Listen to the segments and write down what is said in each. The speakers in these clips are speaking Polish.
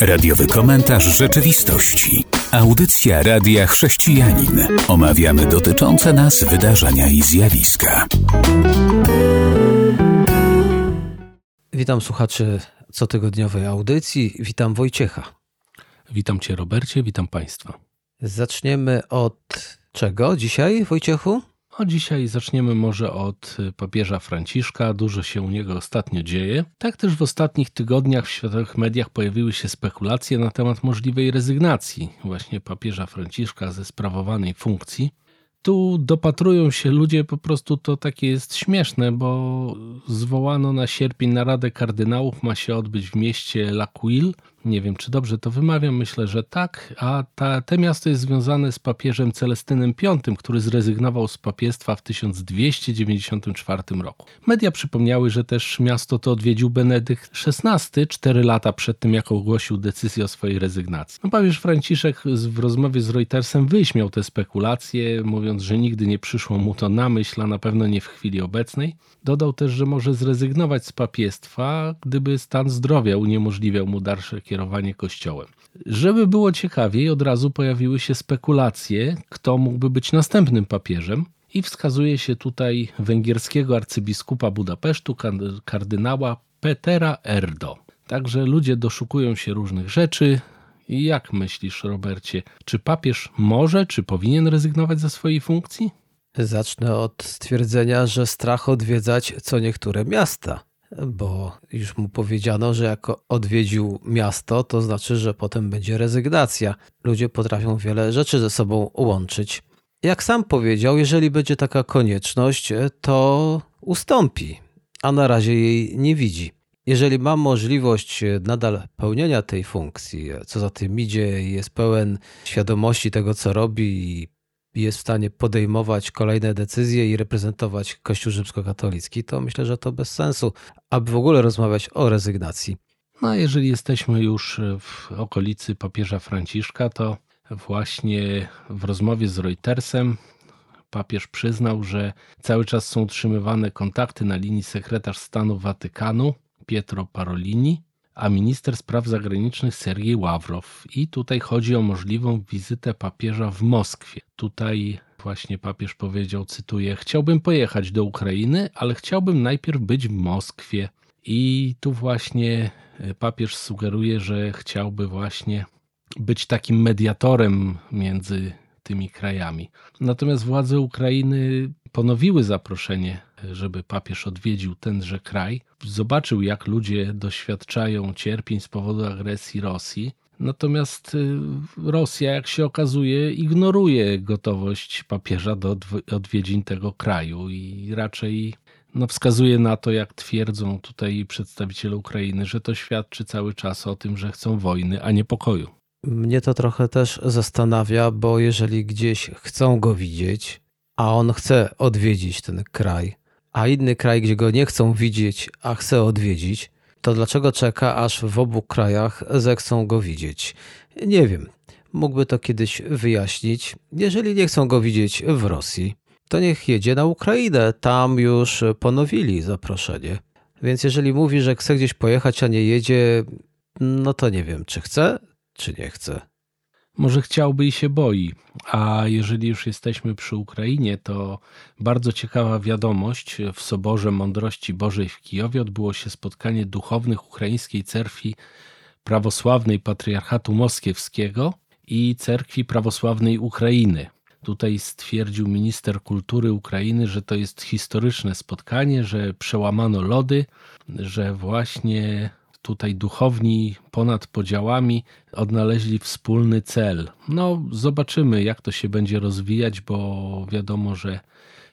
Radiowy komentarz rzeczywistości. Audycja Radia Chrześcijanin. Omawiamy dotyczące nas wydarzenia i zjawiska. Witam słuchaczy cotygodniowej audycji. Witam Wojciecha. Witam Cię, Robercie, witam Państwa. Zaczniemy od czego dzisiaj, Wojciechu? A dzisiaj zaczniemy może od papieża Franciszka. Dużo się u niego ostatnio dzieje. Tak też w ostatnich tygodniach w światowych mediach pojawiły się spekulacje na temat możliwej rezygnacji właśnie papieża Franciszka ze sprawowanej funkcji. Tu dopatrują się ludzie, po prostu to takie jest śmieszne, bo zwołano na sierpień naradę kardynałów, ma się odbyć w mieście L'Aquil. Nie wiem, czy dobrze to wymawiam, myślę, że tak. A ta, te miasto jest związane z papieżem Celestynem V, który zrezygnował z papiestwa w 1294 roku. Media przypomniały, że też miasto to odwiedził Benedykt XVI, cztery lata przed tym, jak ogłosił decyzję o swojej rezygnacji. No, papież Franciszek w rozmowie z Reutersem wyśmiał te spekulacje, mówiąc, że nigdy nie przyszło mu to na myśl, a na pewno nie w chwili obecnej. Dodał też, że może zrezygnować z papiestwa, gdyby stan zdrowia uniemożliwiał mu dalsze kierowanie kościołem. Żeby było ciekawiej, od razu pojawiły się spekulacje, kto mógłby być następnym papieżem. I wskazuje się tutaj węgierskiego arcybiskupa Budapesztu, kardynała Petera Erdo. Także ludzie doszukują się różnych rzeczy. I jak myślisz, Robercie, czy papież może, czy powinien rezygnować ze swojej funkcji? Zacznę od stwierdzenia, że strach odwiedzać co niektóre miasta, bo już mu powiedziano, że jak odwiedził miasto, to znaczy, że potem będzie rezygnacja. Ludzie potrafią wiele rzeczy ze sobą łączyć. Jak sam powiedział, jeżeli będzie taka konieczność, to ustąpi, a na razie jej nie widzi. Jeżeli ma możliwość nadal pełnienia tej funkcji, co za tym idzie, jest pełen świadomości tego, co robi i jest w stanie podejmować kolejne decyzje i reprezentować Kościół rzymskokatolicki, to myślę, że to bez sensu, aby w ogóle rozmawiać o rezygnacji. No a jeżeli jesteśmy już w okolicy papieża Franciszka, to właśnie w rozmowie z Reutersem papież przyznał, że cały czas są utrzymywane kontakty na linii sekretarz stanu Watykanu Pietro Parolini a minister spraw zagranicznych Sergiej Ławrow. I tutaj chodzi o możliwą wizytę papieża w Moskwie. Tutaj właśnie papież powiedział, cytuję: Chciałbym pojechać do Ukrainy, ale chciałbym najpierw być w Moskwie. I tu właśnie e, papież sugeruje, że chciałby właśnie być takim mediatorem między tymi krajami. Natomiast władze Ukrainy ponowiły zaproszenie, żeby papież odwiedził tenże kraj, zobaczył, jak ludzie doświadczają cierpień z powodu agresji Rosji. Natomiast y, Rosja, jak się okazuje, ignoruje gotowość papieża do odwiedzin tego kraju i raczej no, wskazuje na to, jak twierdzą tutaj przedstawiciele Ukrainy, że to świadczy cały czas o tym, że chcą wojny, a nie pokoju. Mnie to trochę też zastanawia, bo jeżeli gdzieś chcą go widzieć, a on chce odwiedzić ten kraj, a inny kraj, gdzie go nie chcą widzieć, a chce odwiedzić, to dlaczego czeka, aż w obu krajach zechcą go widzieć? Nie wiem. Mógłby to kiedyś wyjaśnić. Jeżeli nie chcą go widzieć w Rosji, to niech jedzie na Ukrainę. Tam już ponowili zaproszenie. Więc jeżeli mówi, że chce gdzieś pojechać, a nie jedzie, no to nie wiem, czy chce, czy nie chce. Może chciałby i się boi. A jeżeli już jesteśmy przy Ukrainie, to bardzo ciekawa wiadomość. W Soborze Mądrości Bożej w Kijowie odbyło się spotkanie duchownych ukraińskiej cerkwi prawosławnej Patriarchatu Moskiewskiego i cerkwi prawosławnej Ukrainy. Tutaj stwierdził minister kultury Ukrainy, że to jest historyczne spotkanie, że przełamano lody, że właśnie tutaj duchowni ponad podziałami odnaleźli wspólny cel. No, zobaczymy, jak to się będzie rozwijać, bo wiadomo, że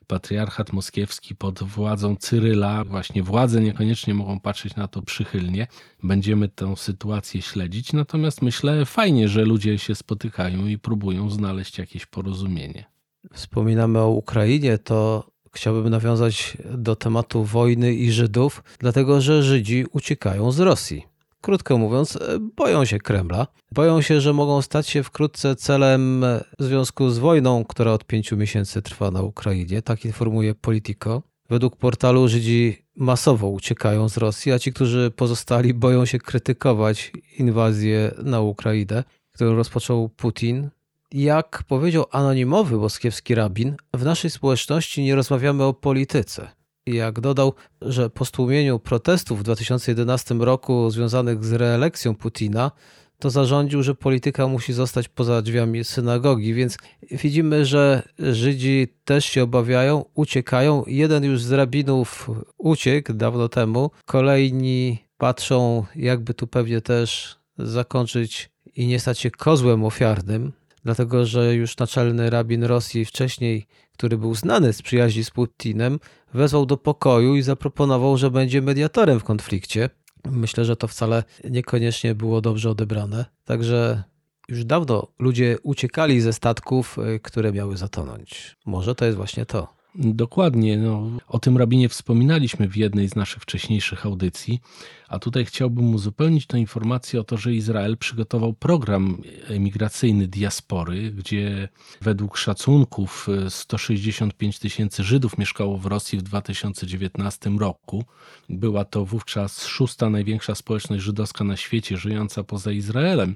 patriarchat moskiewski pod władzą Cyryla, właśnie władze niekoniecznie mogą patrzeć na to przychylnie. Będziemy tę sytuację śledzić, natomiast myślę fajnie, że ludzie się spotykają i próbują znaleźć jakieś porozumienie. Wspominamy o Ukrainie, to chciałbym nawiązać do tematu wojny i Żydów, dlatego że Żydzi uciekają z Rosji. Krótko mówiąc, boją się Kremla. Boją się, że mogą stać się wkrótce celem w związku z wojną, która od pięciu miesięcy trwa na Ukrainie. Tak informuje Politico. Według portalu Żydzi masowo uciekają z Rosji, a ci, którzy pozostali, boją się krytykować inwazję na Ukrainę, którą rozpoczął Putin. Jak powiedział anonimowy moskiewski rabin, w naszej społeczności nie rozmawiamy o polityce. Jak dodał, że po stłumieniu protestów w 2011 roku związanych z reelekcją Putina, to zarządził, że polityka musi zostać poza drzwiami synagogi, więc widzimy, że Żydzi też się obawiają, uciekają. Jeden już z rabinów uciekł dawno temu, kolejni patrzą, jakby tu pewnie też zakończyć i nie stać się kozłem ofiarnym, dlatego że już naczelny rabin Rosji wcześniej, który był znany z przyjaźni z Putinem, wezwał do pokoju i zaproponował, że będzie mediatorem w konflikcie. Myślę, że to wcale niekoniecznie było dobrze odebrane. Także już dawno ludzie uciekali ze statków, y, które miały zatonąć. Może to jest właśnie to. Dokładnie. No, o tym rabinie wspominaliśmy w jednej z naszych wcześniejszych audycji, a tutaj chciałbym uzupełnić tę informację o to, że Izrael przygotował program emigracyjny diaspory, gdzie według szacunków 165 tysięcy Żydów mieszkało w Rosji w 2019 roku. Była to wówczas szósta największa społeczność żydowska na świecie, żyjąca poza Izraelem.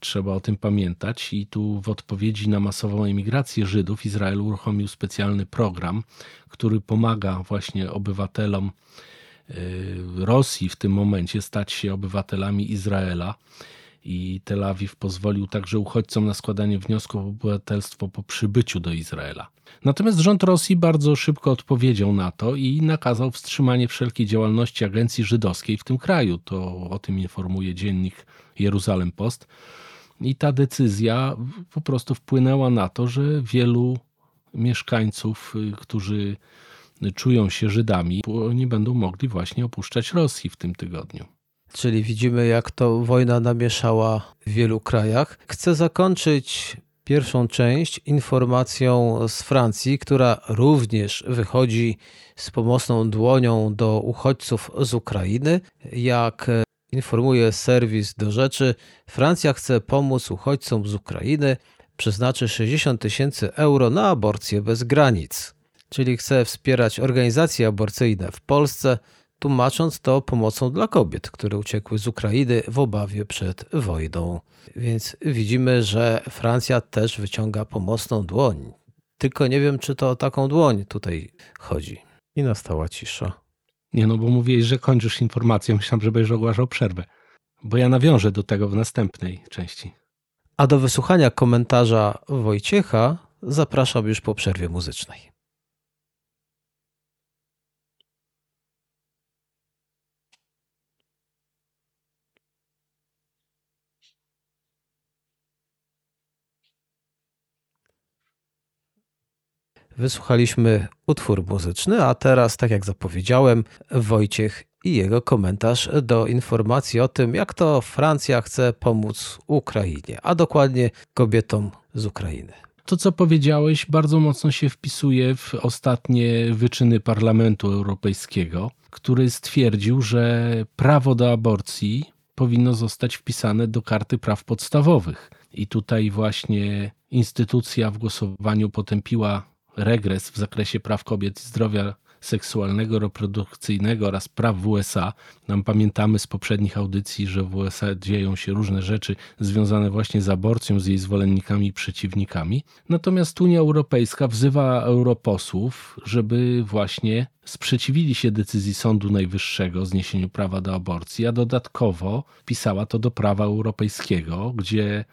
Trzeba o tym pamiętać. I tu w odpowiedzi na masową emigrację Żydów Izrael uruchomił specjalny program, który pomaga właśnie obywatelom y, Rosji w tym momencie stać się obywatelami Izraela. I Tel Awiw pozwolił także uchodźcom na składanie wniosków o obywatelstwo po przybyciu do Izraela. Natomiast rząd Rosji bardzo szybko odpowiedział na to i nakazał wstrzymanie wszelkiej działalności agencji żydowskiej w tym kraju. To o tym informuje dziennik Jeruzalem Post. I ta decyzja po prostu wpłynęła na to, że wielu mieszkańców, y, którzy czują się Żydami, nie będą mogli właśnie opuszczać Rosji w tym tygodniu. Czyli widzimy, jak to wojna namieszała w wielu krajach. Chcę zakończyć pierwszą część informacją z Francji, która również wychodzi z pomocną dłonią do uchodźców z Ukrainy. Jak Informuje serwis do rzeczy. Francja chce pomóc uchodźcom z Ukrainy. Przeznaczy 60 tysięcy euro na aborcję bez granic. Czyli chce wspierać organizacje aborcyjne w Polsce, tłumacząc to pomocą dla kobiet, które uciekły z Ukrainy w obawie przed wojną. Więc widzimy, że Francja też wyciąga pomocną dłoń. Tylko nie wiem, czy to o taką dłoń tutaj chodzi. I nastała cisza. Nie no, bo mówiłeś, że kończysz informację. Myślałem, że będziesz ogłaszał przerwę. Bo ja nawiążę do tego w następnej części. A do wysłuchania komentarza Wojciecha zapraszam już po przerwie muzycznej. Wysłuchaliśmy utwór muzyczny, a teraz, tak jak zapowiedziałem, Wojciech i jego komentarz do informacji o tym, jak to Francja chce pomóc Ukrainie, a dokładnie kobietom z Ukrainy. To, co powiedziałeś, bardzo mocno się wpisuje w ostatnie wyczyny Parlamentu Europejskiego, który stwierdził, że prawo do aborcji powinno zostać wpisane do karty praw podstawowych. I tutaj właśnie instytucja w głosowaniu potępiła regres w zakresie praw kobiet i zdrowia seksualnego, reprodukcyjnego oraz praw w USA. Nam pamiętamy z poprzednich audycji, że w USA dzieją się różne rzeczy związane właśnie z aborcją, z jej zwolennikami i przeciwnikami. Natomiast Unia Europejska wzywa europosłów, żeby właśnie sprzeciwili się decyzji Sądu Najwyższego o zniesieniu prawa do aborcji, a dodatkowo pisała to do prawa europejskiego, gdzie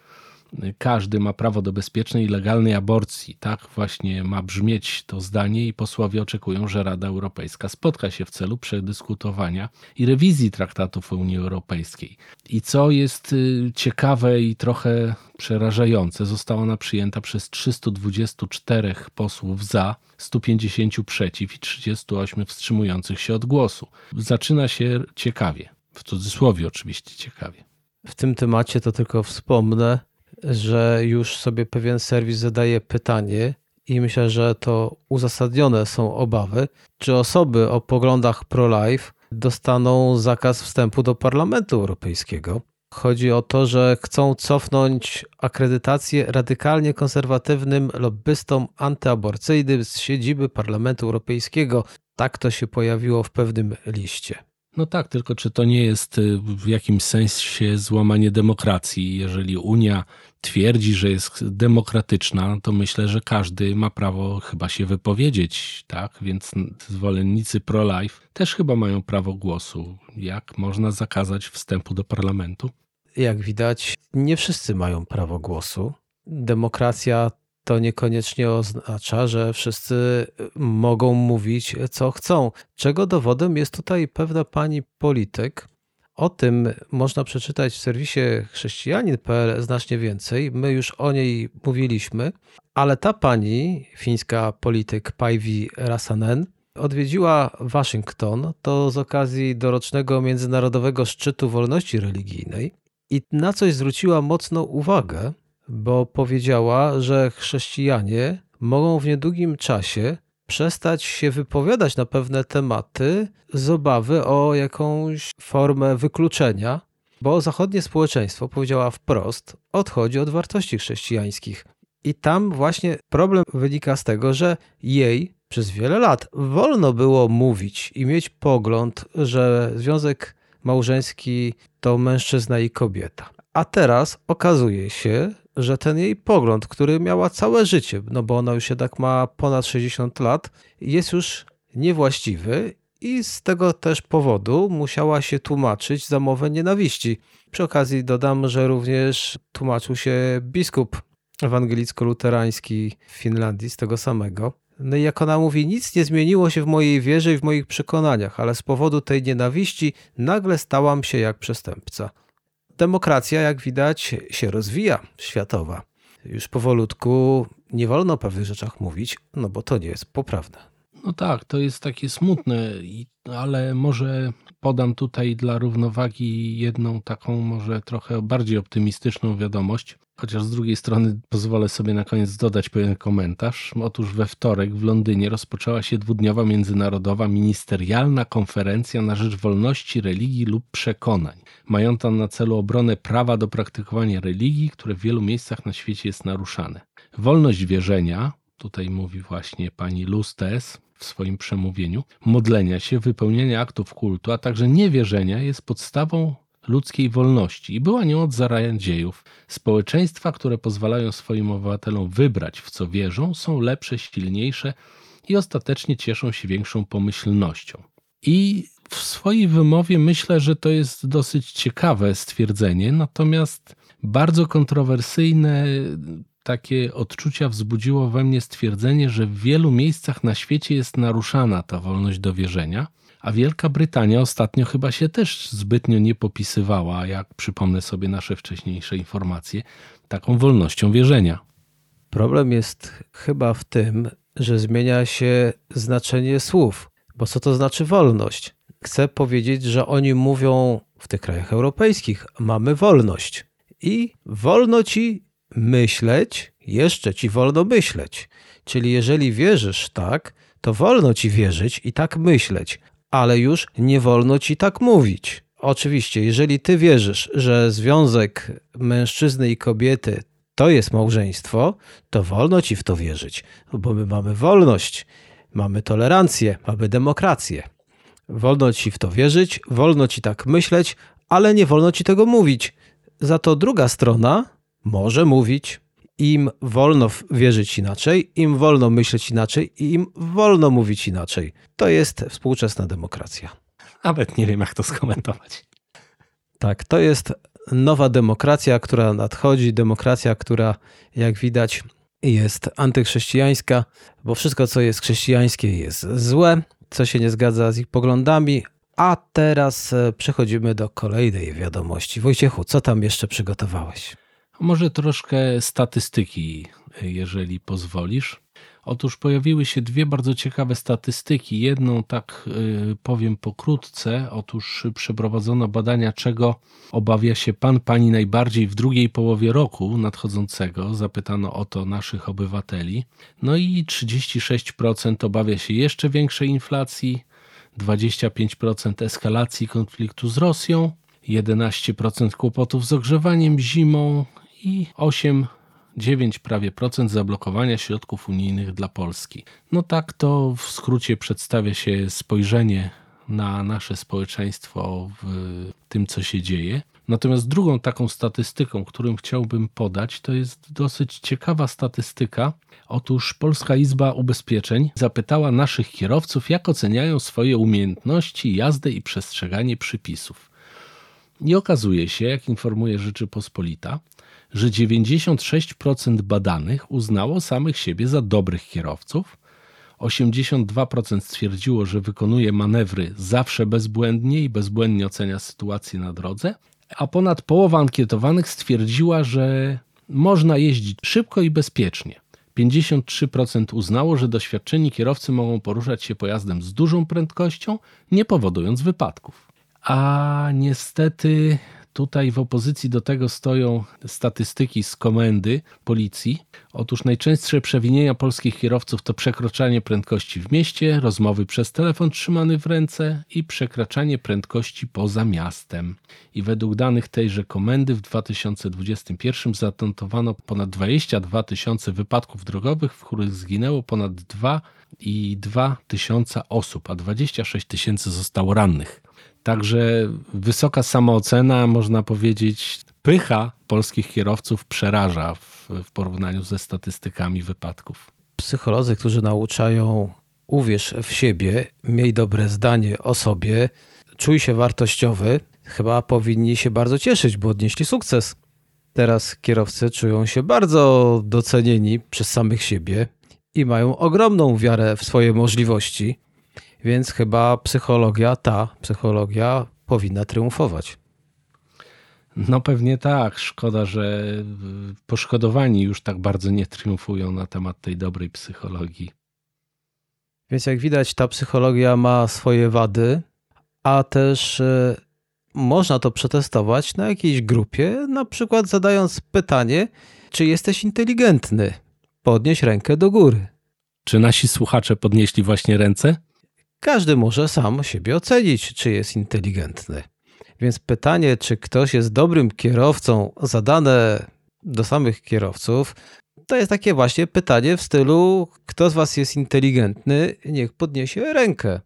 każdy ma prawo do bezpiecznej i legalnej aborcji. Tak właśnie ma brzmieć to zdanie i posłowie oczekują, że Rada Europejska spotka się w celu przedyskutowania i rewizji traktatów Unii Europejskiej. I co jest y, ciekawe i trochę przerażające, została ona przyjęta przez 324 posłów za, 150 przeciw i 38 wstrzymujących się od głosu. Zaczyna się ciekawie, w cudzysłowie oczywiście ciekawie. W tym temacie to tylko wspomnę, że już sobie pewien serwis zadaje pytanie, i myślę, że to uzasadnione są obawy, czy osoby o poglądach pro-life dostaną zakaz wstępu do Parlamentu Europejskiego. Chodzi o to, że chcą cofnąć akredytację radykalnie konserwatywnym lobbystom antyaborcyjnym z siedziby Parlamentu Europejskiego. Tak to się pojawiło w pewnym liście. No tak, tylko czy to nie jest y, w jakimś sensie złamanie demokracji? Jeżeli Unia twierdzi, że jest demokratyczna, to myślę, że każdy ma prawo chyba się wypowiedzieć, tak? Więc zwolennicy pro-life też chyba mają prawo głosu. Jak można zakazać wstępu do parlamentu? Jak widać, nie wszyscy mają prawo głosu. Demokracja to niekoniecznie oznacza, że wszyscy mogą mówić, co chcą. Czego dowodem jest tutaj pewna pani polityk. O tym można przeczytać w serwisie chrześcijanin.pl znacznie więcej. My już o niej mówiliśmy, ale ta pani, fińska polityk Päivi Rasanen, odwiedziła Waszyngton, to z okazji dorocznego Międzynarodowego Szczytu Wolności Religijnej i na coś zwróciła mocną uwagę, bo powiedziała, że chrześcijanie mogą w niedługim czasie przestać się wypowiadać na pewne tematy z obawy o jakąś formę wykluczenia, bo zachodnie społeczeństwo, powiedziała wprost, odchodzi od wartości chrześcijańskich. I tam właśnie problem wynika z tego, że jej przez wiele lat wolno było mówić i mieć pogląd, że związek małżeński to mężczyzna i kobieta. A teraz okazuje się, że ten jej pogląd, który miała całe życie, no bo ona już jednak ma ponad 60 lat, jest już niewłaściwy i z tego też powodu musiała się tłumaczyć za mowę nienawiści. Przy okazji dodam, że również tłumaczył się biskup ewangelicko-luterański w Finlandii z tego samego. No i jak ona mówi, nic nie zmieniło się w mojej wierze i w moich przekonaniach, ale z powodu tej nienawiści nagle stałam się jak przestępca demokracja, jak widać, się rozwija, światowa. Już powolutku nie wolno o pewnych rzeczach mówić, no bo to nie jest poprawne. No tak, to jest takie smutne, ale może podam tutaj dla równowagi jedną taką może trochę bardziej optymistyczną wiadomość. Chociaż z drugiej strony pozwolę sobie na koniec dodać pewien komentarz. Otóż we wtorek w Londynie rozpoczęła się dwudniowa międzynarodowa ministerialna konferencja na rzecz wolności religii lub przekonań, mająca na celu obronę prawa do praktykowania religii, które w wielu miejscach na świecie jest naruszane. Wolność wierzenia, tutaj mówi właśnie pani Lustes w swoim przemówieniu, modlenia się, wypełnienia aktów kultu, a także niewierzenia jest podstawą ludzkiej wolności i była nią od zarania dziejów. Społeczeństwa, które pozwalają swoim obywatelom wybrać, w co wierzą, są lepsze, silniejsze i ostatecznie cieszą się większą pomyślnością. I w swojej wymowie myślę, że to jest dosyć ciekawe stwierdzenie, natomiast bardzo kontrowersyjne takie odczucia wzbudziło we mnie stwierdzenie, że w wielu miejscach na świecie jest naruszana ta wolność do wierzenia a Wielka Brytania ostatnio chyba się też zbytnio nie popisywała, jak przypomnę sobie nasze wcześniejsze informacje, taką wolnością wierzenia. Problem jest chyba w tym, że zmienia się znaczenie słów. Bo co to znaczy wolność? Chcę powiedzieć, że oni mówią w tych krajach europejskich: mamy wolność. I wolno ci myśleć, jeszcze ci wolno myśleć. Czyli jeżeli wierzysz tak, to wolno ci wierzyć i tak myśleć, ale już nie wolno ci tak mówić. Oczywiście, jeżeli ty wierzysz, że związek mężczyzny i kobiety to jest małżeństwo, to wolno ci w to wierzyć, bo my mamy wolność, mamy tolerancję, mamy demokrację. Wolno ci w to wierzyć, wolno ci tak myśleć, ale nie wolno ci tego mówić. Za to druga strona może mówić, im wolno wierzyć inaczej, im wolno myśleć inaczej i im wolno mówić inaczej. To jest współczesna demokracja. Nawet nie wiem, jak to skomentować. Tak, to jest nowa demokracja, która nadchodzi, demokracja, która, jak widać, jest antychrześcijańska, bo wszystko, co jest chrześcijańskie, jest złe, co się nie zgadza z ich poglądami. A teraz e, przechodzimy do kolejnej wiadomości. Wojciechu, co tam jeszcze przygotowałeś? Może troszkę statystyki, jeżeli pozwolisz. Otóż pojawiły się dwie bardzo ciekawe statystyki. Jedną, tak y, powiem pokrótce, otóż przeprowadzono badania, czego obawia się pan, pani najbardziej w drugiej połowie roku nadchodzącego. Zapytano o to naszych obywateli. No i 36% obawia się jeszcze większej inflacji, 25% eskalacji konfliktu z Rosją, 11% kłopotów z ogrzewaniem zimą, i 8 9 prawie procent zablokowania środków unijnych dla Polski. No tak to w skrócie przedstawia się spojrzenie na nasze społeczeństwo w tym, co się dzieje. Natomiast drugą taką statystyką, którą chciałbym podać, to jest dosyć ciekawa statystyka. Otóż Polska Izba Ubezpieczeń zapytała naszych kierowców, jak oceniają swoje umiejętności jazdy i przestrzeganie przepisów. I okazuje się, jak informuje Rzeczypospolita, że 96% badanych uznało samych siebie za dobrych kierowców, 82% stwierdziło, że wykonuje manewry zawsze bezbłędnie i bezbłędnie ocenia sytuację na drodze, a ponad połowa ankietowanych stwierdziła, że można jeździć szybko i bezpiecznie. 53% uznało, że doświadczeni kierowcy mogą poruszać się pojazdem z dużą prędkością, nie powodując wypadków. A niestety Tutaj w opozycji do tego stoją statystyki z komendy policji. Otóż najczęstsze przewinienia polskich kierowców to przekroczanie prędkości w mieście, rozmowy przez telefon trzymany w ręce i przekraczanie prędkości poza miastem. I według danych tejże komendy w 2021 zanotowano ponad 22 tysiące wypadków drogowych, w których zginęło ponad 2,2 tysiąca osób, a 26 tysięcy zostało rannych. Także wysoka samoocena, można powiedzieć, pycha polskich kierowców przeraża w, w porównaniu ze statystykami wypadków. Psycholodzy, którzy nauczają uwierz w siebie, miej dobre zdanie o sobie, czuj się wartościowy, chyba powinni się bardzo cieszyć, bo odnieśli sukces. Teraz kierowcy czują się bardzo docenieni przez samych siebie i mają ogromną wiarę w swoje możliwości. Więc chyba psychologia, ta psychologia powinna triumfować. No pewnie tak. Szkoda, że poszkodowani już tak bardzo nie triumfują na temat tej dobrej psychologii. Więc jak widać, ta psychologia ma swoje wady, a też y, można to przetestować na jakiejś grupie, na przykład zadając pytanie, czy jesteś inteligentny. Podnieś rękę do góry. Czy nasi słuchacze podnieśli właśnie ręce? Każdy może sam siebie ocenić, czy jest inteligentny. Więc pytanie, czy ktoś jest dobrym kierowcą, zadane do samych kierowców, to jest takie właśnie pytanie w stylu: kto z Was jest inteligentny, niech podniesie rękę.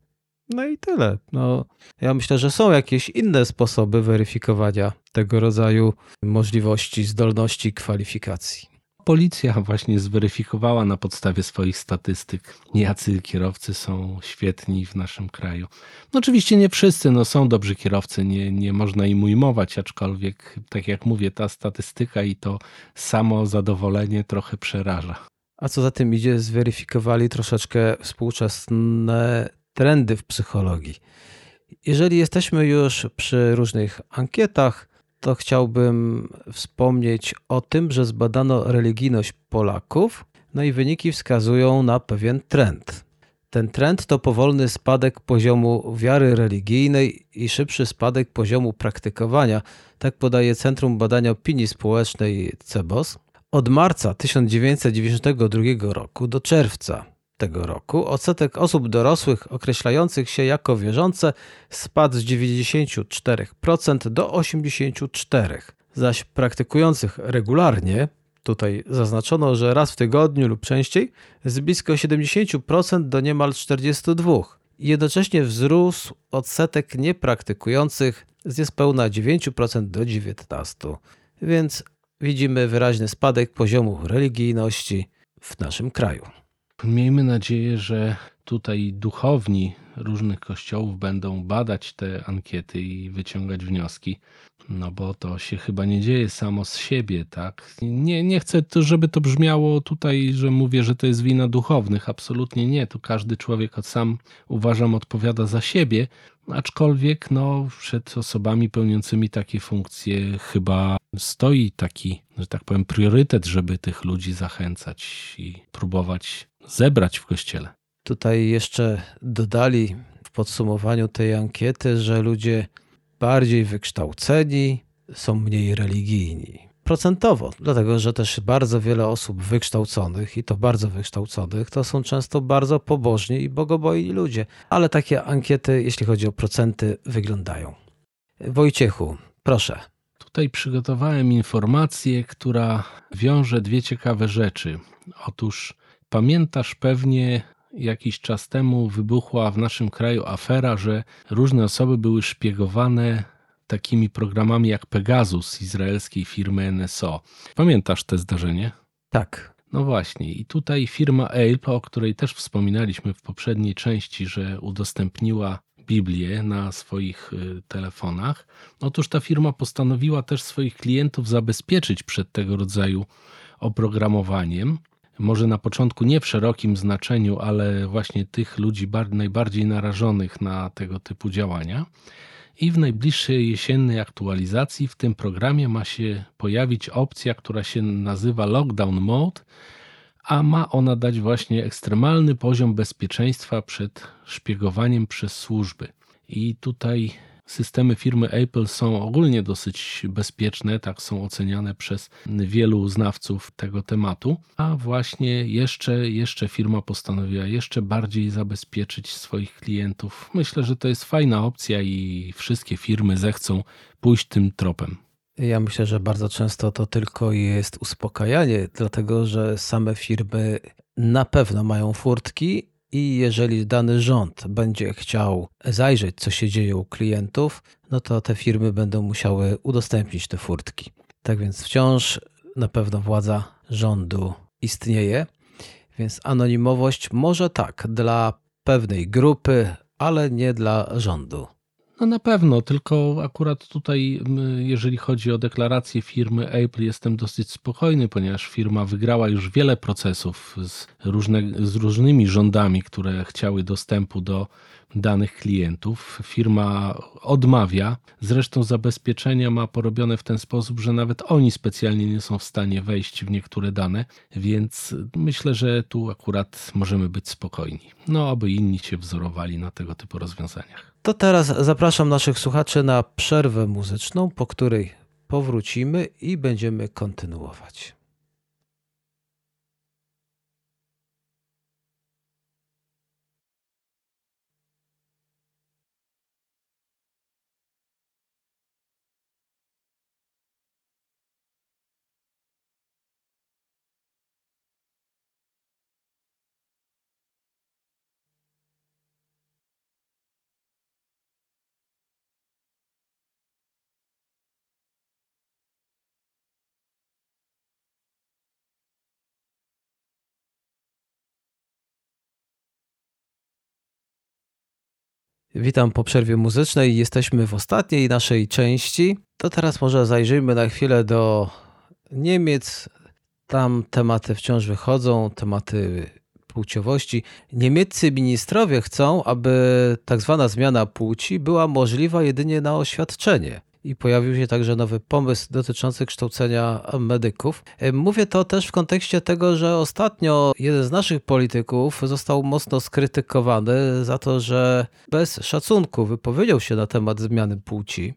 No i tyle. No, ja myślę, że są jakieś inne sposoby weryfikowania tego rodzaju możliwości, zdolności, kwalifikacji policja właśnie zweryfikowała na podstawie swoich statystyk, jacy kierowcy są świetni w naszym kraju. No oczywiście nie wszyscy, no są dobrzy kierowcy, nie, nie można im ujmować, aczkolwiek, tak jak mówię, ta statystyka i to samo zadowolenie trochę przeraża. A co za tym idzie, zweryfikowali troszeczkę współczesne trendy w psychologii. Jeżeli jesteśmy już przy różnych ankietach, to chciałbym wspomnieć o tym, że zbadano religijność Polaków, no i wyniki wskazują na pewien trend. Ten trend to powolny spadek poziomu wiary religijnej i szybszy spadek poziomu praktykowania, tak podaje Centrum Badania Opinii Społecznej CEBOS. Od marca 1992 roku do czerwca tego roku odsetek osób dorosłych określających się jako wierzące spadł z 94% do 84%, zaś praktykujących regularnie, tutaj zaznaczono, że raz w tygodniu lub częściej, z blisko 70% do niemal 42%. Jednocześnie wzrósł odsetek niepraktykujących z niespełna 9% do 19%. Więc widzimy wyraźny spadek poziomu religijności w naszym kraju. Miejmy nadzieję, że tutaj duchowni różnych kościołów będą badać te ankiety i wyciągać wnioski, no bo to się chyba nie dzieje samo z siebie, tak? Nie, nie chcę, żeby to brzmiało tutaj, że mówię, że to jest wina duchownych. Absolutnie nie. To każdy człowiek sam uważam odpowiada za siebie, aczkolwiek no, przed osobami pełniącymi takie funkcje chyba stoi taki, że tak powiem, priorytet, żeby tych ludzi zachęcać i próbować zebrać w kościele. Tutaj jeszcze dodali w podsumowaniu tej ankiety, że ludzie bardziej wykształceni są mniej religijni. Procentowo, dlatego że też bardzo wiele osób wykształconych i to bardzo wykształconych to są często bardzo pobożni i bogobojni ludzie. Ale takie ankiety, jeśli chodzi o procenty, wyglądają. Wojciechu, proszę. tutaj przygotowałem informację, która wiąże dwie ciekawe rzeczy. Otóż pamiętasz pewnie jakiś czas temu wybuchła w naszym kraju afera, że różne osoby były szpiegowane takimi programami jak Pegasus izraelskiej firmy NSO. Pamiętasz te zdarzenie? Tak. No właśnie, i tutaj firma Ape, o której też wspominaliśmy w poprzedniej części, że udostępniła Biblię na swoich y, telefonach. Otóż ta firma postanowiła też swoich klientów zabezpieczyć przed tego rodzaju oprogramowaniem. Może na początku nie w szerokim znaczeniu, ale właśnie tych ludzi najbardziej narażonych na tego typu działania. I w najbliższej jesiennej aktualizacji w tym programie ma się pojawić opcja, która się nazywa Lockdown Mode, a ma ona dać właśnie ekstremalny poziom bezpieczeństwa przed szpiegowaniem przez służby. I tutaj systemy firmy Apple są ogólnie dosyć bezpieczne, tak są oceniane przez wielu znawców tego tematu, a właśnie jeszcze, jeszcze firma postanowiła jeszcze bardziej zabezpieczyć swoich klientów. Myślę, że to jest fajna opcja i wszystkie firmy zechcą pójść tym tropem. Ja myślę, że bardzo często to tylko jest uspokajanie, dlatego że same firmy na pewno mają furtki i jeżeli dany rząd będzie chciał zajrzeć, co się dzieje u klientów, no to te firmy będą musiały udostępnić te furtki. Tak więc wciąż na pewno władza rządu istnieje, więc anonimowość może tak dla pewnej grupy, ale nie dla rządu. No na pewno, tylko akurat tutaj, jeżeli chodzi o deklarację firmy Apple, jestem dosyć spokojny, ponieważ firma wygrała już wiele procesów z, różne, z różnymi rządami, które chciały dostępu do danych klientów. Firma odmawia. Zresztą zabezpieczenia ma porobione w ten sposób, że nawet oni specjalnie nie są w stanie wejść w niektóre dane, więc myślę, że tu akurat możemy być spokojni. No, aby inni się wzorowali na tego typu rozwiązaniach. To teraz zapraszam naszych słuchaczy na przerwę muzyczną, po której powrócimy i będziemy kontynuować. Witam po przerwie muzycznej. Jesteśmy w ostatniej naszej części. To teraz może zajrzyjmy na chwilę do Niemiec. Tam tematy wciąż wychodzą, tematy płciowości. Niemieccy ministrowie chcą, aby tak zwana zmiana płci była możliwa jedynie na oświadczenie i pojawił się także nowy pomysł dotyczący kształcenia medyków. Mówię to też w kontekście tego, że ostatnio jeden z naszych polityków został mocno skrytykowany za to, że bez szacunku wypowiedział się na temat zmiany płci.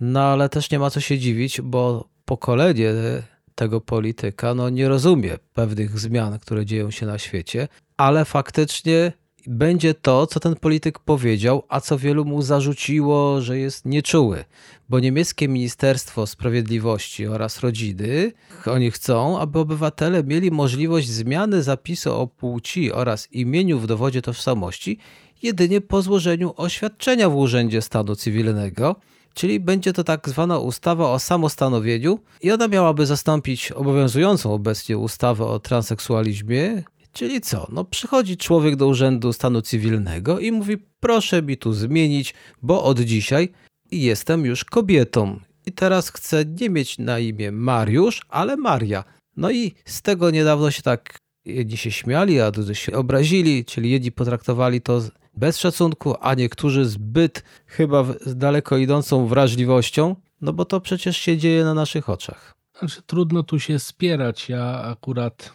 No ale też nie ma co się dziwić, bo pokolenie tego polityka no, nie rozumie pewnych zmian, które dzieją się na świecie, ale faktycznie będzie to, co ten polityk powiedział, a co wielu mu zarzuciło, że jest nieczuły. Bo niemieckie Ministerstwo Sprawiedliwości oraz Rodziny, oni chcą, aby obywatele mieli możliwość zmiany zapisu o płci oraz imieniu w dowodzie tożsamości jedynie po złożeniu oświadczenia w Urzędzie Stanu Cywilnego, czyli będzie to tak zwana ustawa o samostanowieniu i ona miałaby zastąpić obowiązującą obecnie ustawę o transseksualizmie, Czyli co? No przychodzi człowiek do urzędu stanu cywilnego i mówi: Proszę mi tu zmienić, bo od dzisiaj jestem już kobietą. I teraz chcę nie mieć na imię Mariusz, ale Maria. No i z tego niedawno się tak jedni się śmiali, a drudzy się obrazili, czyli jedni potraktowali to bez szacunku, a niektórzy zbyt chyba z daleko idącą wrażliwością, no bo to przecież się dzieje na naszych oczach. Znaczy, trudno tu się spierać. Ja akurat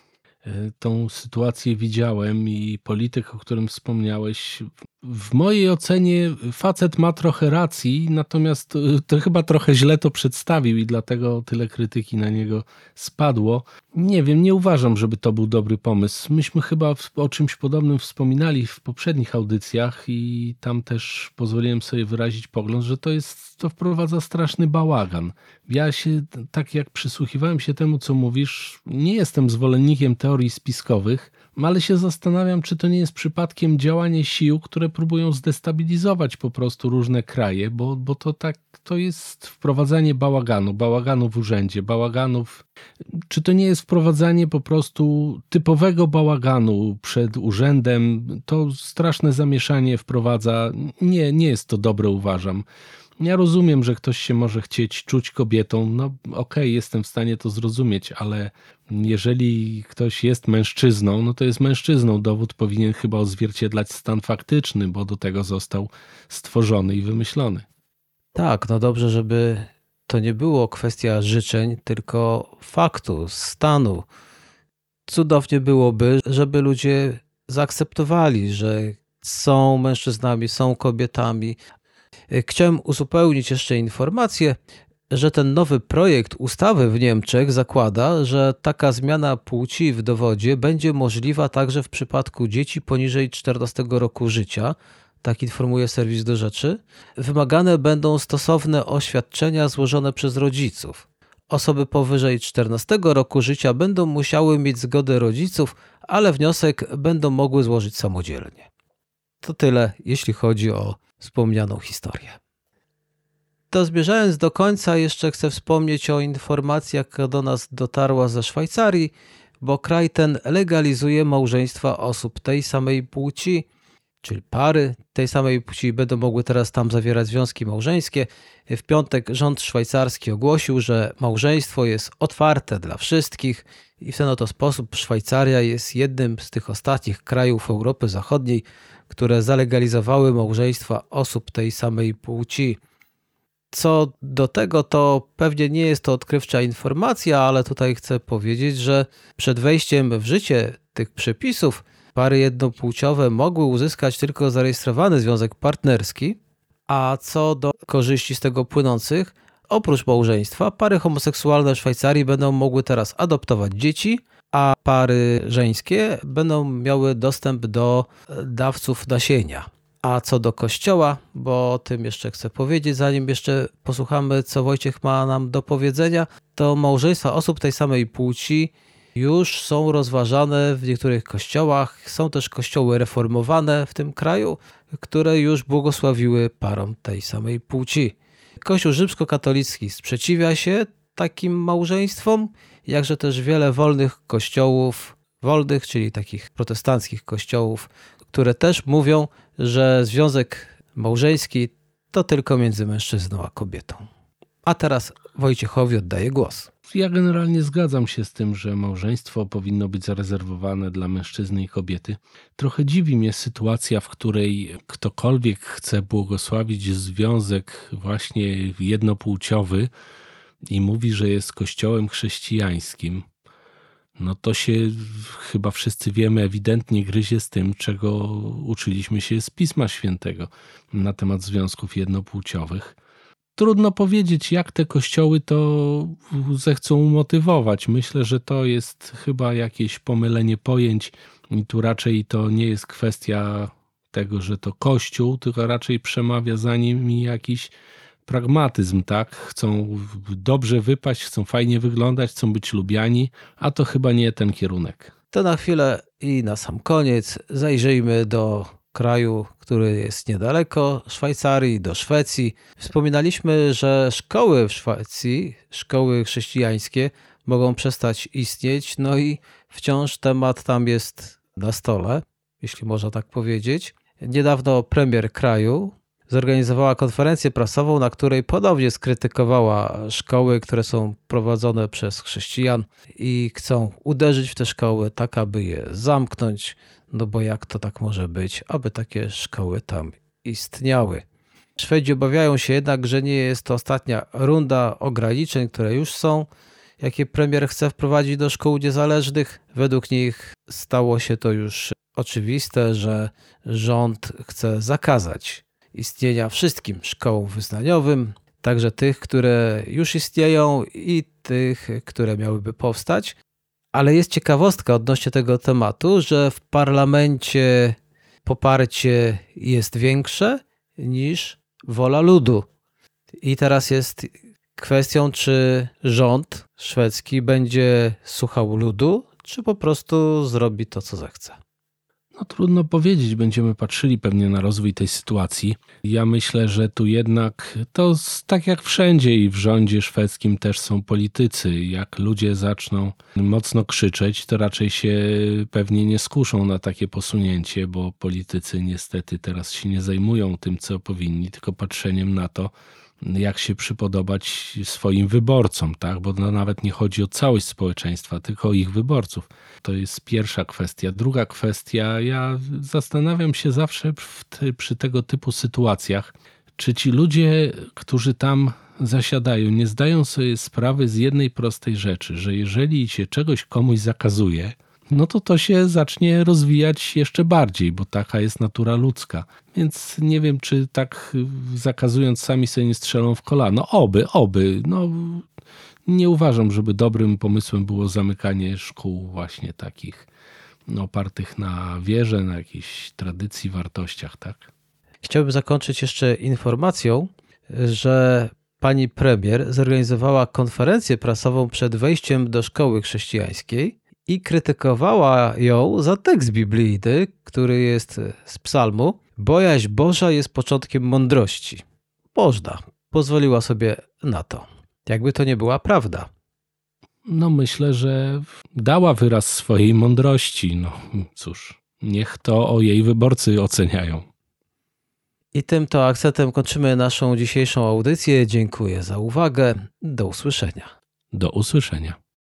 tą sytuację widziałem i polityk, o którym wspomniałeś, w mojej ocenie facet ma trochę racji, natomiast y, to chyba trochę źle to przedstawił i dlatego tyle krytyki na niego spadło. Nie wiem, nie uważam, żeby to był dobry pomysł. Myśmy chyba o czymś podobnym wspominali w poprzednich audycjach i tam też pozwoliłem sobie wyrazić pogląd, że to jest, to wprowadza straszny bałagan. Ja się, tak jak przysłuchiwałem się temu, co mówisz, nie jestem zwolennikiem teorii spiskowych, ale się zastanawiam, czy to nie jest przypadkiem działanie sił, które próbują zdestabilizować po prostu różne kraje, bo, bo to tak, to jest wprowadzanie bałaganu, bałaganu w urzędzie, bałaganów. Czy to nie jest wprowadzanie po prostu typowego bałaganu przed urzędem? To straszne zamieszanie wprowadza. Nie, nie jest to dobre, uważam. Ja rozumiem, że ktoś się może chcieć czuć kobietą. No okej, okay, jestem w stanie to zrozumieć, ale jeżeli ktoś jest mężczyzną, no to jest mężczyzną. Dowód powinien chyba odzwierciedlać stan faktyczny, bo do tego został stworzony i wymyślony. Tak, no dobrze, żeby to nie było kwestia życzeń, tylko faktu, stanu. Cudownie byłoby, żeby ludzie zaakceptowali, że są mężczyznami, są kobietami, Chciałem uzupełnić jeszcze informację, że ten nowy projekt ustawy w Niemczech zakłada, że taka zmiana płci w dowodzie będzie możliwa także w przypadku dzieci poniżej 14 roku życia. Tak informuje serwis do rzeczy. Wymagane będą stosowne oświadczenia złożone przez rodziców. Osoby powyżej 14 roku życia będą musiały mieć zgodę rodziców, ale wniosek będą mogły złożyć samodzielnie. To tyle, jeśli chodzi o wspomnianą historię. To zmierzając do końca, jeszcze chcę wspomnieć o informacji, jaka do nas dotarła ze Szwajcarii, bo kraj ten legalizuje małżeństwa osób tej samej płci, czyli pary tej samej płci będą mogły teraz tam zawierać związki małżeńskie. W piątek rząd szwajcarski ogłosił, że małżeństwo jest otwarte dla wszystkich i w ten oto sposób Szwajcaria jest jednym z tych ostatnich krajów Europy Zachodniej, które zalegalizowały małżeństwa osób tej samej płci. Co do tego, to pewnie nie jest to odkrywcza informacja, ale tutaj chcę powiedzieć, że przed wejściem w życie tych przepisów pary jednopłciowe mogły uzyskać tylko zarejestrowany związek partnerski, a co do korzyści z tego płynących, oprócz małżeństwa, pary homoseksualne w Szwajcarii będą mogły teraz adoptować dzieci, a pary żeńskie będą miały dostęp do dawców nasienia. A co do kościoła, bo o tym jeszcze chcę powiedzieć, zanim jeszcze posłuchamy, co Wojciech ma nam do powiedzenia, to małżeństwa osób tej samej płci już są rozważane w niektórych kościołach. Są też kościoły reformowane w tym kraju, które już błogosławiły parom tej samej płci. Kościół rzymskokatolicki sprzeciwia się takim małżeństwom, jakże też wiele wolnych kościołów, wolnych, czyli takich protestanckich kościołów, które też mówią, że związek małżeński to tylko między mężczyzną a kobietą. A teraz Wojciechowi oddaję głos. Ja generalnie zgadzam się z tym, że małżeństwo powinno być zarezerwowane dla mężczyzny i kobiety. Trochę dziwi mnie sytuacja, w której ktokolwiek chce błogosławić związek właśnie jednopłciowy i mówi, że jest kościołem chrześcijańskim no to się chyba wszyscy wiemy, ewidentnie gryzie z tym, czego uczyliśmy się z Pisma Świętego na temat związków jednopłciowych. Trudno powiedzieć, jak te kościoły to zechcą umotywować. Myślę, że to jest chyba jakieś pomylenie pojęć i tu raczej to nie jest kwestia tego, że to kościół, tylko raczej przemawia za nimi jakiś pragmatyzm, tak? Chcą dobrze wypaść, chcą fajnie wyglądać, chcą być lubiani, a to chyba nie ten kierunek. To na chwilę i na sam koniec zajrzyjmy do kraju, który jest niedaleko Szwajcarii, do Szwecji. Wspominaliśmy, że szkoły w Szwecji, szkoły chrześcijańskie mogą przestać istnieć, no i wciąż temat tam jest na stole, jeśli można tak powiedzieć. Niedawno premier kraju, zorganizowała konferencję prasową, na której ponownie skrytykowała szkoły, które są prowadzone przez chrześcijan i chcą uderzyć w te szkoły, tak aby je zamknąć. No bo jak to tak może być, aby takie szkoły tam istniały? Szwedzi obawiają się jednak, że nie jest to ostatnia runda ograniczeń, które już są. jakie premier chce wprowadzić do szkół niezależnych. Według nich stało się to już oczywiste, że rząd chce zakazać istnienia wszystkim szkołom wyznaniowym, także tych, które już istnieją i tych, które miałyby powstać. Ale jest ciekawostka odnośnie tego tematu, że w parlamencie poparcie jest większe niż wola ludu. I teraz jest kwestią, czy rząd szwedzki będzie słuchał ludu, czy po prostu zrobi to, co zechce. No trudno powiedzieć, będziemy patrzyli pewnie na rozwój tej sytuacji. Ja myślę, że tu jednak to tak jak wszędzie i w rządzie szwedzkim też są politycy. Jak ludzie zaczną mocno krzyczeć, to raczej się pewnie nie skuszą na takie posunięcie, bo politycy niestety teraz się nie zajmują tym, co powinni, tylko patrzeniem na to, jak się przypodobać swoim wyborcom, tak? bo no nawet nie chodzi o całość społeczeństwa, tylko o ich wyborców. To jest pierwsza kwestia. Druga kwestia, ja zastanawiam się zawsze te, przy tego typu sytuacjach, czy ci ludzie, którzy tam zasiadają, nie zdają sobie sprawy z jednej prostej rzeczy, że jeżeli się czegoś komuś zakazuje, no to to się zacznie rozwijać jeszcze bardziej, bo taka jest natura ludzka. Więc nie wiem, czy tak zakazując sami sobie nie strzelą w kolano. Oby, oby. No, nie uważam, żeby dobrym pomysłem było zamykanie szkół właśnie takich no, opartych na wierze, na jakiejś tradycji, wartościach, tak? Chciałbym zakończyć jeszcze informacją, że pani premier zorganizowała konferencję prasową przed wejściem do szkoły chrześcijańskiej i krytykowała ją za tekst biblijny, który jest z psalmu. Bojaźń Boża jest początkiem mądrości. Można. Pozwoliła sobie na to. Jakby to nie była prawda. No myślę, że dała wyraz swojej mądrości. No cóż, niech to o jej wyborcy oceniają. I tym to akcentem kończymy naszą dzisiejszą audycję. Dziękuję za uwagę. Do usłyszenia. Do usłyszenia.